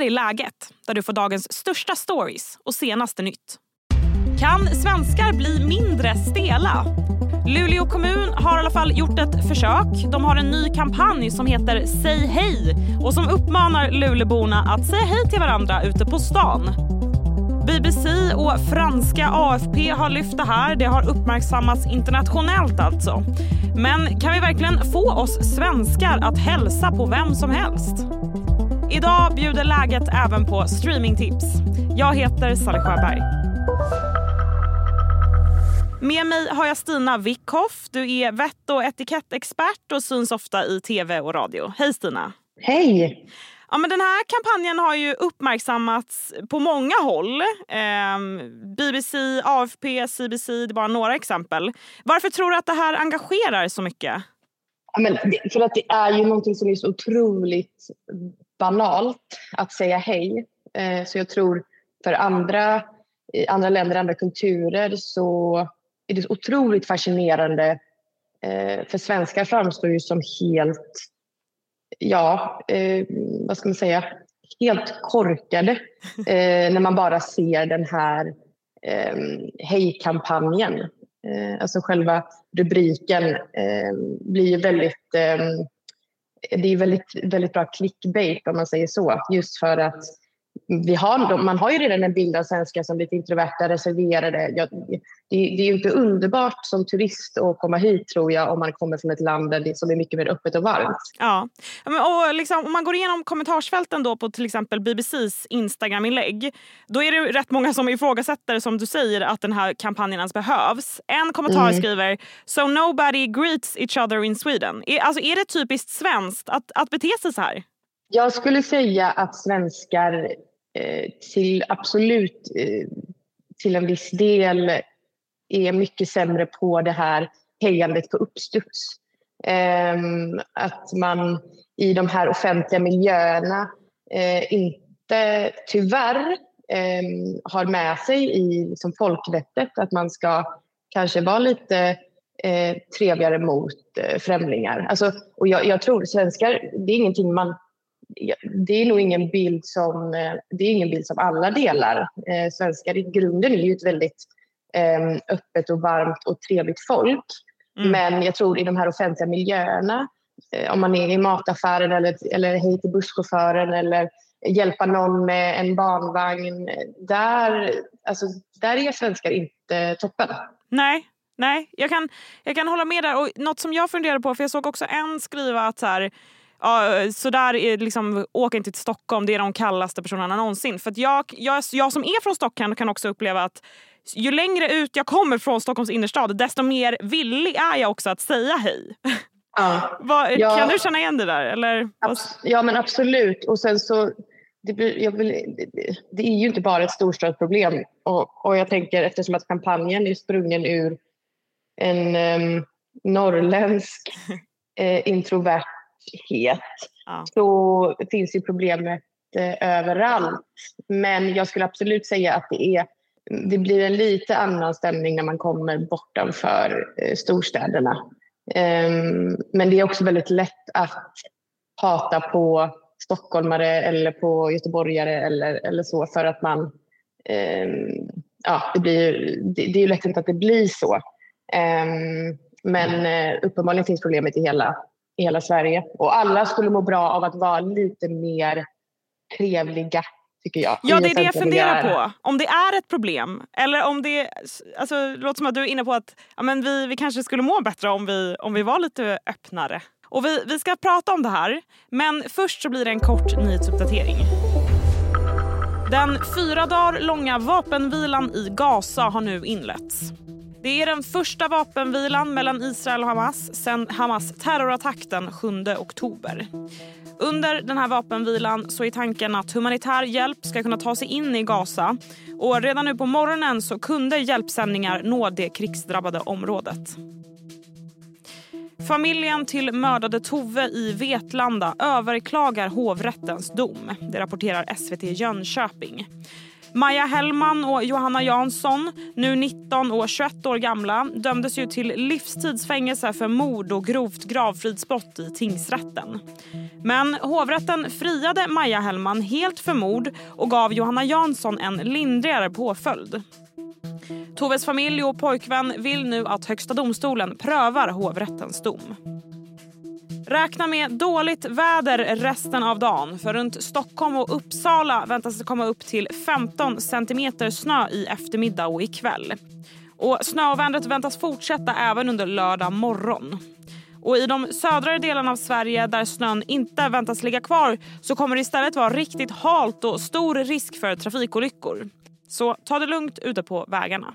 här är läget, där du får dagens största stories och senaste nytt. Kan svenskar bli mindre stela? Luleå kommun har i alla fall gjort ett försök. De har en ny kampanj som heter Säg hej och som uppmanar Luleborna att säga hej till varandra ute på stan. BBC och franska AFP har lyft det här. Det har uppmärksammats internationellt alltså. Men kan vi verkligen få oss svenskar att hälsa på vem som helst? Idag bjuder läget även på streamingtips. Jag heter Sally Sjöberg. Med mig har jag Stina Wickhoff. Du är vett och etikettexpert och syns ofta i tv och radio. Hej Stina! Hej! Ja, men den här kampanjen har ju uppmärksammats på många håll. Eh, BBC, AFP, CBC, det är bara några exempel. Varför tror du att det här engagerar så mycket? Ja, men för att det är ju någonting som är så otroligt banalt att säga hej. Eh, så jag tror för andra, i andra länder, andra kulturer så är det otroligt fascinerande. Eh, för svenskar framstår ju som helt ja, eh, vad ska man säga, helt korkade när man bara ser den här hejkampanjen. Alltså själva rubriken blir ju väldigt, det är väldigt, väldigt bra clickbait om man säger så, just för att vi har, man har ju redan en bild av svenskar som lite introverta, reserverade. Jag, det, det, är ju inte underbart som turist att komma hit tror jag om man kommer från ett land där det, som är mycket mer öppet och varmt. Ja, och liksom, om man går igenom kommentarsfälten då på till exempel BBCs Instagram-inlägg då är det rätt många som ifrågasätter som du säger att den här kampanjen ens behövs. En kommentar mm. skriver “So nobody greets each other in Sweden”. Är, alltså, är det typiskt svenskt att, att bete sig så här? Jag skulle säga att svenskar Eh, till absolut eh, till en viss del är mycket sämre på det här hejandet på uppstuds. Ehm, att man i de här offentliga miljöerna eh, inte tyvärr ehm, har med sig i liksom, folkvettet att man ska kanske vara lite trevligare mot främlingar. Alltså, och jag, jag tror svenskar, det är ingenting man det är nog ingen bild som, eh, det är ingen bild som alla delar. Eh, svenskar i grunden är ju ett väldigt eh, öppet och varmt och trevligt folk. Mm. Men jag tror i de här offentliga miljöerna, eh, om man är i mataffären eller, eller hej till busschauffören eller hjälpa någon med en barnvagn, där, alltså, där är svenskar inte toppen. Nej, nej jag, kan, jag kan hålla med där. Och något som jag funderar på, för jag såg också en skriva att så här, Ja, så där är liksom, åk inte till Stockholm, det är de kallaste personerna någonsin. För jag, jag, jag som är från Stockholm kan också uppleva att ju längre ut jag kommer från Stockholms innerstad desto mer villig är jag också att säga hej. Ja. Vad, ja. Kan du känna igen det där? Eller? Ja men absolut. Och sen så, det, vill, det, är ju inte bara ett storstadsproblem. Och, och jag tänker eftersom att kampanjen är sprungen ur en um, norrländsk eh, introvert het ja. så finns ju problemet eh, överallt. Men jag skulle absolut säga att det, är, det blir en lite annan stämning när man kommer bortanför eh, storstäderna. Um, men det är också väldigt lätt att hata på stockholmare eller på göteborgare eller, eller så för att man... Um, ja, det, blir, det, det är ju lätt att det blir så. Um, men uh, uppenbarligen finns problemet i hela i hela Sverige. Och alla skulle må bra av att vara lite mer trevliga tycker jag. Ja, det är det jag funderar på. Om det är ett problem eller om det... Alltså, det låter som att du är inne på att ja, men vi, vi kanske skulle må bättre om vi, om vi var lite öppnare. Och vi, vi ska prata om det här, men först så blir det en kort nyhetsuppdatering. Den fyra dagar långa vapenvilan i Gaza har nu inletts. Det är den första vapenvilan mellan Israel och Hamas sedan Hamas terrorattack den 7 oktober. Under den här vapenvilan så är tanken att humanitär hjälp ska kunna ta sig in i Gaza. Och Redan nu på morgonen så kunde hjälpsändningar nå det krigsdrabbade området. Familjen till mördade Tove i Vetlanda överklagar hovrättens dom. Det rapporterar SVT Jönköping. Maja Hellman och Johanna Jansson, nu 19 och 21 år gamla dömdes ju till livstidsfängelse för mord och grovt gravfridsbrott i tingsrätten. Men hovrätten friade Maja Hellman helt för mord och gav Johanna Jansson en lindrigare påföljd. Toves familj och pojkvän vill nu att Högsta domstolen prövar hovrättens dom. Räkna med dåligt väder resten av dagen. För runt Stockholm och Uppsala väntas det komma upp till 15 centimeter snö i eftermiddag och ikväll. Och snöovädret väntas fortsätta även under lördag morgon. Och I de södra delarna av Sverige där snön inte väntas ligga kvar så kommer det istället vara riktigt halt och stor risk för trafikolyckor. Så ta det lugnt ute på vägarna.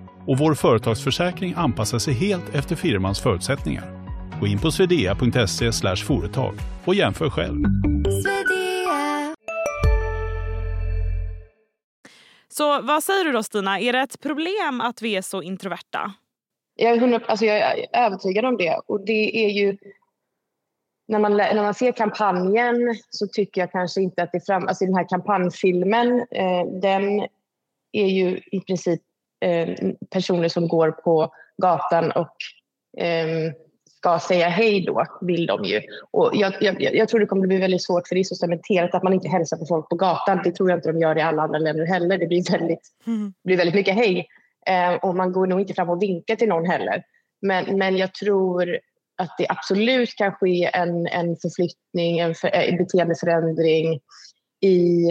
och vår företagsförsäkring anpassar sig helt efter firmans förutsättningar. Gå in på swedea.se företag och jämför själv. Så vad säger du då Stina, är det ett problem att vi är så introverta? Jag är, 100, alltså jag är övertygad om det och det är ju när man, när man ser kampanjen så tycker jag kanske inte att det fram... Alltså den här kampanjfilmen, eh, den är ju i princip personer som går på gatan och eh, ska säga hej då, vill de ju. Och jag, jag, jag tror det kommer bli väldigt svårt för det är så cementerat att man inte hälsar på folk på gatan. Det tror jag inte de gör i alla andra länder heller. Det blir väldigt, mm. blir väldigt mycket hej. Eh, och man går nog inte fram och vinkar till någon heller. Men, men jag tror att det absolut kan ske en, en förflyttning, en för, en eh, beteendeförändring i,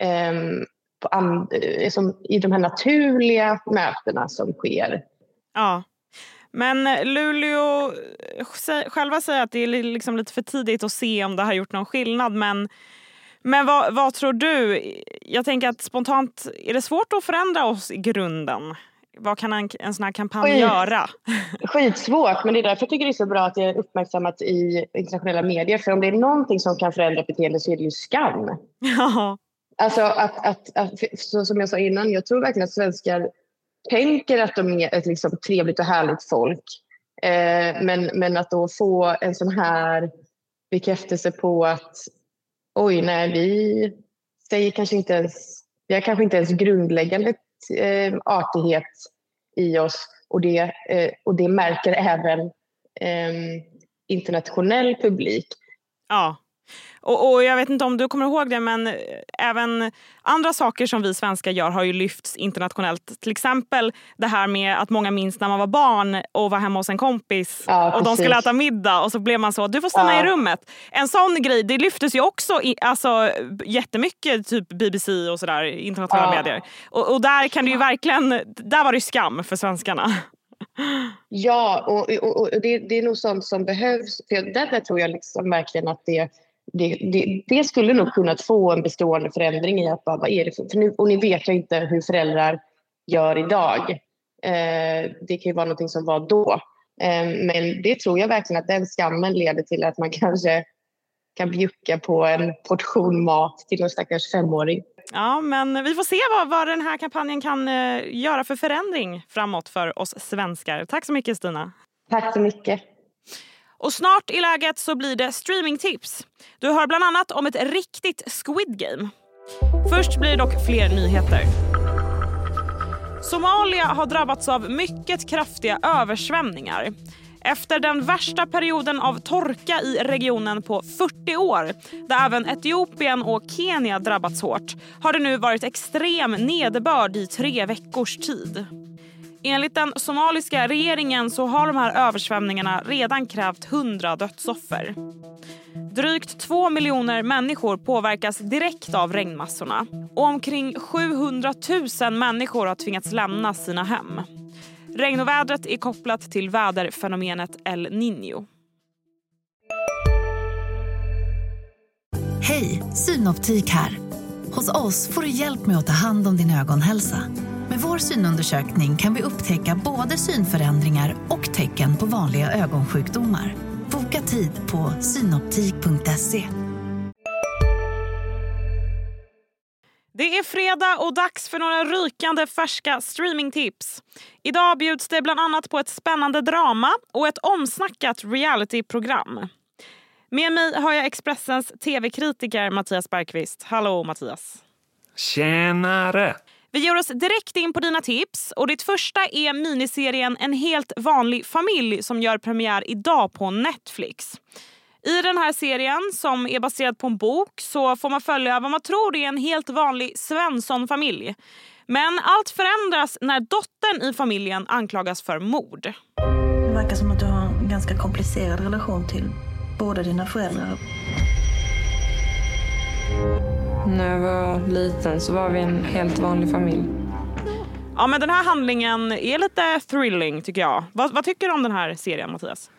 eh, på and, eh, som, i de här naturliga mötena som sker. Ja. Men Luleå själva säger att det är liksom lite för tidigt att se om det har gjort någon skillnad. Men, men vad, vad tror du? Jag tänker att spontant, är det svårt att förändra oss i grunden? Vad kan en, en sån här kampanj Skit, göra? Skitsvårt, men det är därför jag tycker det är så bra att det är uppmärksammat i internationella medier. För om det är någonting som kan förändra beteende så är det ju skam. Ja. Alltså att, att, att, så som jag sa innan, jag tror verkligen att svenskar tänker att de är ett liksom trevligt och härligt folk. Eh, men, men att då få en sån här bekräftelse på att oj, nej, vi säger kanske inte ens, vi har kanske inte ens grundläggande eh, artighet i oss och det, eh, och det märker även eh, internationell publik. Ja. Och, och, jag vet inte om du kommer ihåg det men även andra saker som vi svenskar gör har ju lyfts internationellt. Till exempel det här med att många minns när man var barn och var hemma hos en kompis ja, och de skulle äta middag och så blev man så, du får stanna ja. i rummet. En sån grej, det lyftes ju också i, alltså, jättemycket, typ BBC och sådär, internationella ja. medier. Och, och, där kan det ju verkligen, där var det skam för svenskarna. Ja, och, och, och det, det, är nog sånt som behövs. För där tror jag liksom verkligen att det det, det, det, skulle nog kunnat få en bestående förändring i att bara, vad är det för, för nu, och ni vet ju inte hur föräldrar gör idag. Eh, det kan ju vara någonting som var då. Eh, men det tror jag verkligen att den skammen leder till att man kanske kan bjucka på en portion mat till en stackars femåring. Ja, men vi får se vad, vad den här kampanjen kan eh, göra för förändring framåt för oss svenskar. Tack så mycket Stina. Tack så mycket. Och snart i läget så blir det streamingtips. Du hör bland annat om ett riktigt Squid Game. Först blir det dock fler nyheter. Somalia har drabbats av mycket kraftiga översvämningar. Efter den värsta perioden av torka i regionen på 40 år där även Etiopien och Kenya drabbats hårt har det nu varit extrem nederbörd i tre veckors tid. Enligt den somaliska regeringen så har de här översvämningarna redan krävt 100 dödsoffer. Drygt två miljoner människor påverkas direkt av regnmassorna och omkring 700 000 människor har tvingats lämna sina hem. Regnovädret är kopplat till väderfenomenet El Niño. Hej, Synoptik här. Hos oss får du hjälp med att ta hand om din ögonhälsa. Med vår synundersökning kan vi upptäcka både synförändringar och tecken på vanliga ögonsjukdomar. Boka tid på synoptik.se. Det är fredag och dags för några rykande färska streamingtips. Idag bjuds det bland annat på ett spännande drama och ett omsnackat realityprogram. Med mig har jag Expressens tv-kritiker Mattias Bergqvist. Hallå Mattias! Tjenare! Vi ger oss direkt in på dina tips. och Ditt första är miniserien En helt vanlig familj som gör premiär idag på Netflix. I den här serien, som är baserad på en bok, så får man följa vad man tror är en helt vanlig Svensson-familj. Men allt förändras när dottern i familjen anklagas för mord. Det verkar som att du har en ganska komplicerad relation till båda dina föräldrar. När jag var liten så var vi en helt vanlig familj. Ja, men den här handlingen är lite thrilling tycker jag. Vad, vad tycker du om den här serien Mattias?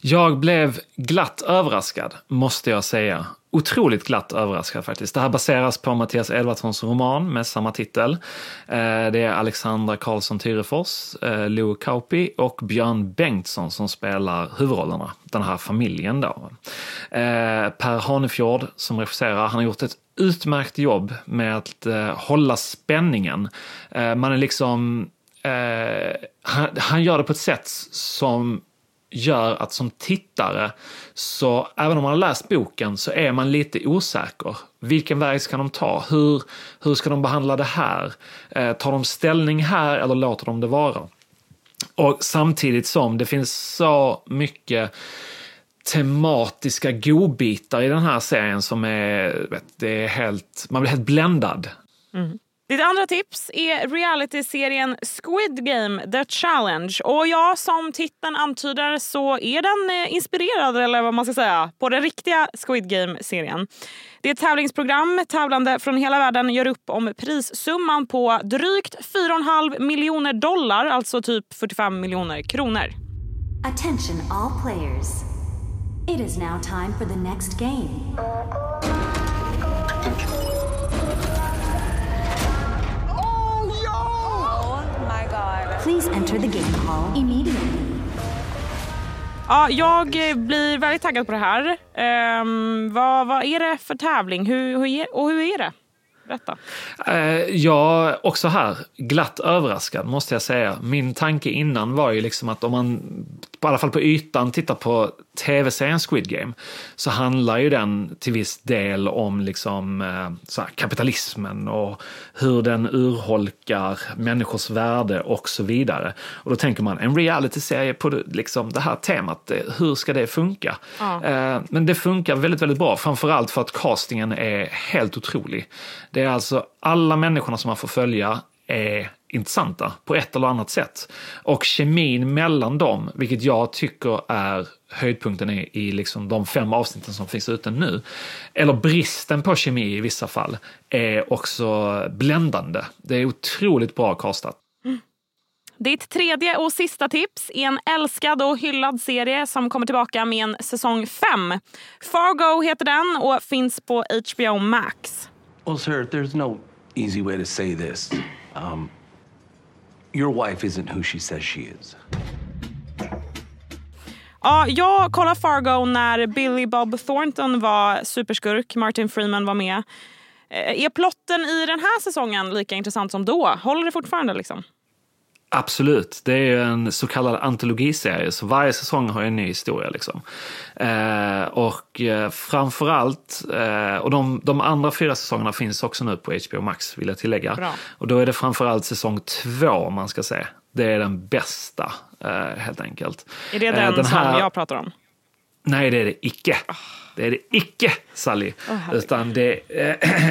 Jag blev glatt överraskad, måste jag säga. Otroligt glatt överraskad faktiskt. Det här baseras på Mattias Edvardssons roman med samma titel. Eh, det är Alexandra Karlsson Tyrefors, eh, Lou Kauppi och Björn Bengtsson som spelar huvudrollerna. Den här familjen då. Eh, per Hanefjord som regisserar, han har gjort ett utmärkt jobb med att eh, hålla spänningen. Man är liksom han, han gör det på ett sätt som gör att som tittare, så även om man har läst boken så är man lite osäker. Vilken väg ska de ta? Hur, hur ska de behandla det här? Eh, tar de ställning här eller låter de det vara? Och samtidigt som det finns så mycket tematiska godbitar i den här serien som är, vet, det är helt, man blir helt bländad. Mm. Ditt andra tips är realityserien Squid Game The Challenge. Och ja, som titeln antyder så är den eh, inspirerad, eller vad man ska säga, på den riktiga Squid Game-serien. Det är ett tävlingsprogram. Tävlande från hela världen gör upp om prissumman på drygt 4,5 miljoner dollar, alltså typ 45 miljoner kronor. Attention all players. It is now time for the next game. Please enter the game hall immediately. Ja, jag blir väldigt taggad på det här. Um, vad, vad är det för tävling hur, hur, och hur är det? Berätta. Uh, ja, också här, glatt överraskad måste jag säga. Min tanke innan var ju liksom att om man, i alla fall på ytan, tittar på tv-serien Squid Game så handlar ju den till viss del om liksom, eh, här, kapitalismen och hur den urholkar människors värde och så vidare. Och då tänker man, en realityserie på liksom, det här temat, eh, hur ska det funka? Ja. Eh, men det funkar väldigt, väldigt bra, framförallt för att castingen är helt otrolig. Det är alltså alla människorna som man får följa är intressanta på ett eller annat sätt. Och kemin mellan dem, vilket jag tycker är höjdpunkten i, i liksom de fem avsnitten som finns ute nu, eller bristen på kemi i vissa fall, är också bländande. Det är otroligt bra castat. Mm. Ditt tredje och sista tips är en älskad och hyllad serie som kommer tillbaka med en säsong 5. Fargo heter den och finns på HBO Max. Well sir, there's no easy way to say this. Um, Your wife isn't who she says she is. Ja, jag kollade Fargo när Billy Bob Thornton var superskurk, Martin Freeman var med. Eh, är plotten i den här säsongen lika intressant som då? Håller det fortfarande? liksom? Absolut, det är en så kallad antologiserie, så varje säsong har en ny historia. Liksom. Eh, och eh, framförallt, eh, och de, de, andra fyra säsongerna finns också nu på HBO Max vill jag tillägga. Bra. Och då är det framförallt säsong två man ska se. Det är den bästa, eh, helt enkelt. Är det den, eh, den här... som jag pratar om? Nej, det är det icke. Det är det icke, Sally. Oh, Utan det,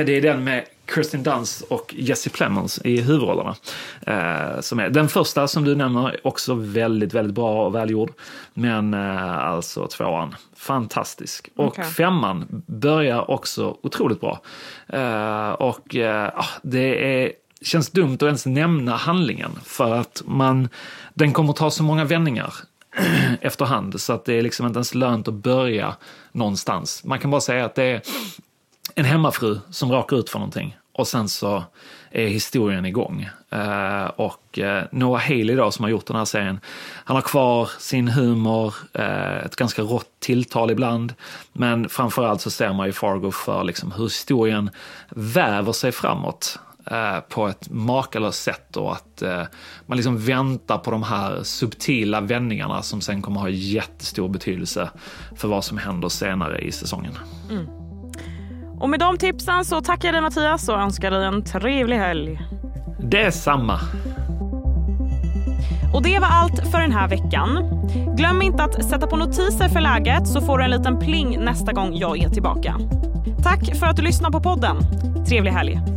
det är den med Kirsten Dunst och Jesse Plemons i huvudrollerna. Eh, som är, den första som du nämner, också väldigt, väldigt bra och välgjord. Men eh, alltså tvåan, fantastisk. Och okay. femman börjar också otroligt bra. Eh, och ah, det är känns dumt att ens nämna handlingen för att man, den kommer ta så många vändningar efterhand så att det är liksom inte ens lönt att börja någonstans. Man kan bara säga att det är en hemmafru som rakar ut för någonting och sen så är historien igång. Uh, och uh, Noah Haley då som har gjort den här serien, han har kvar sin humor, uh, ett ganska rått tilltal ibland, men framförallt så ser man ju Fargo för liksom hur historien väver sig framåt på ett makalöst sätt och att man liksom väntar på de här subtila vändningarna som sen kommer ha jättestor betydelse för vad som händer senare i säsongen. Mm. Och med de tipsen så tackar jag dig Mattias och önskar dig en trevlig helg. Detsamma. Och det var allt för den här veckan. Glöm inte att sätta på notiser för läget så får du en liten pling nästa gång jag är tillbaka. Tack för att du lyssnar på podden. Trevlig helg.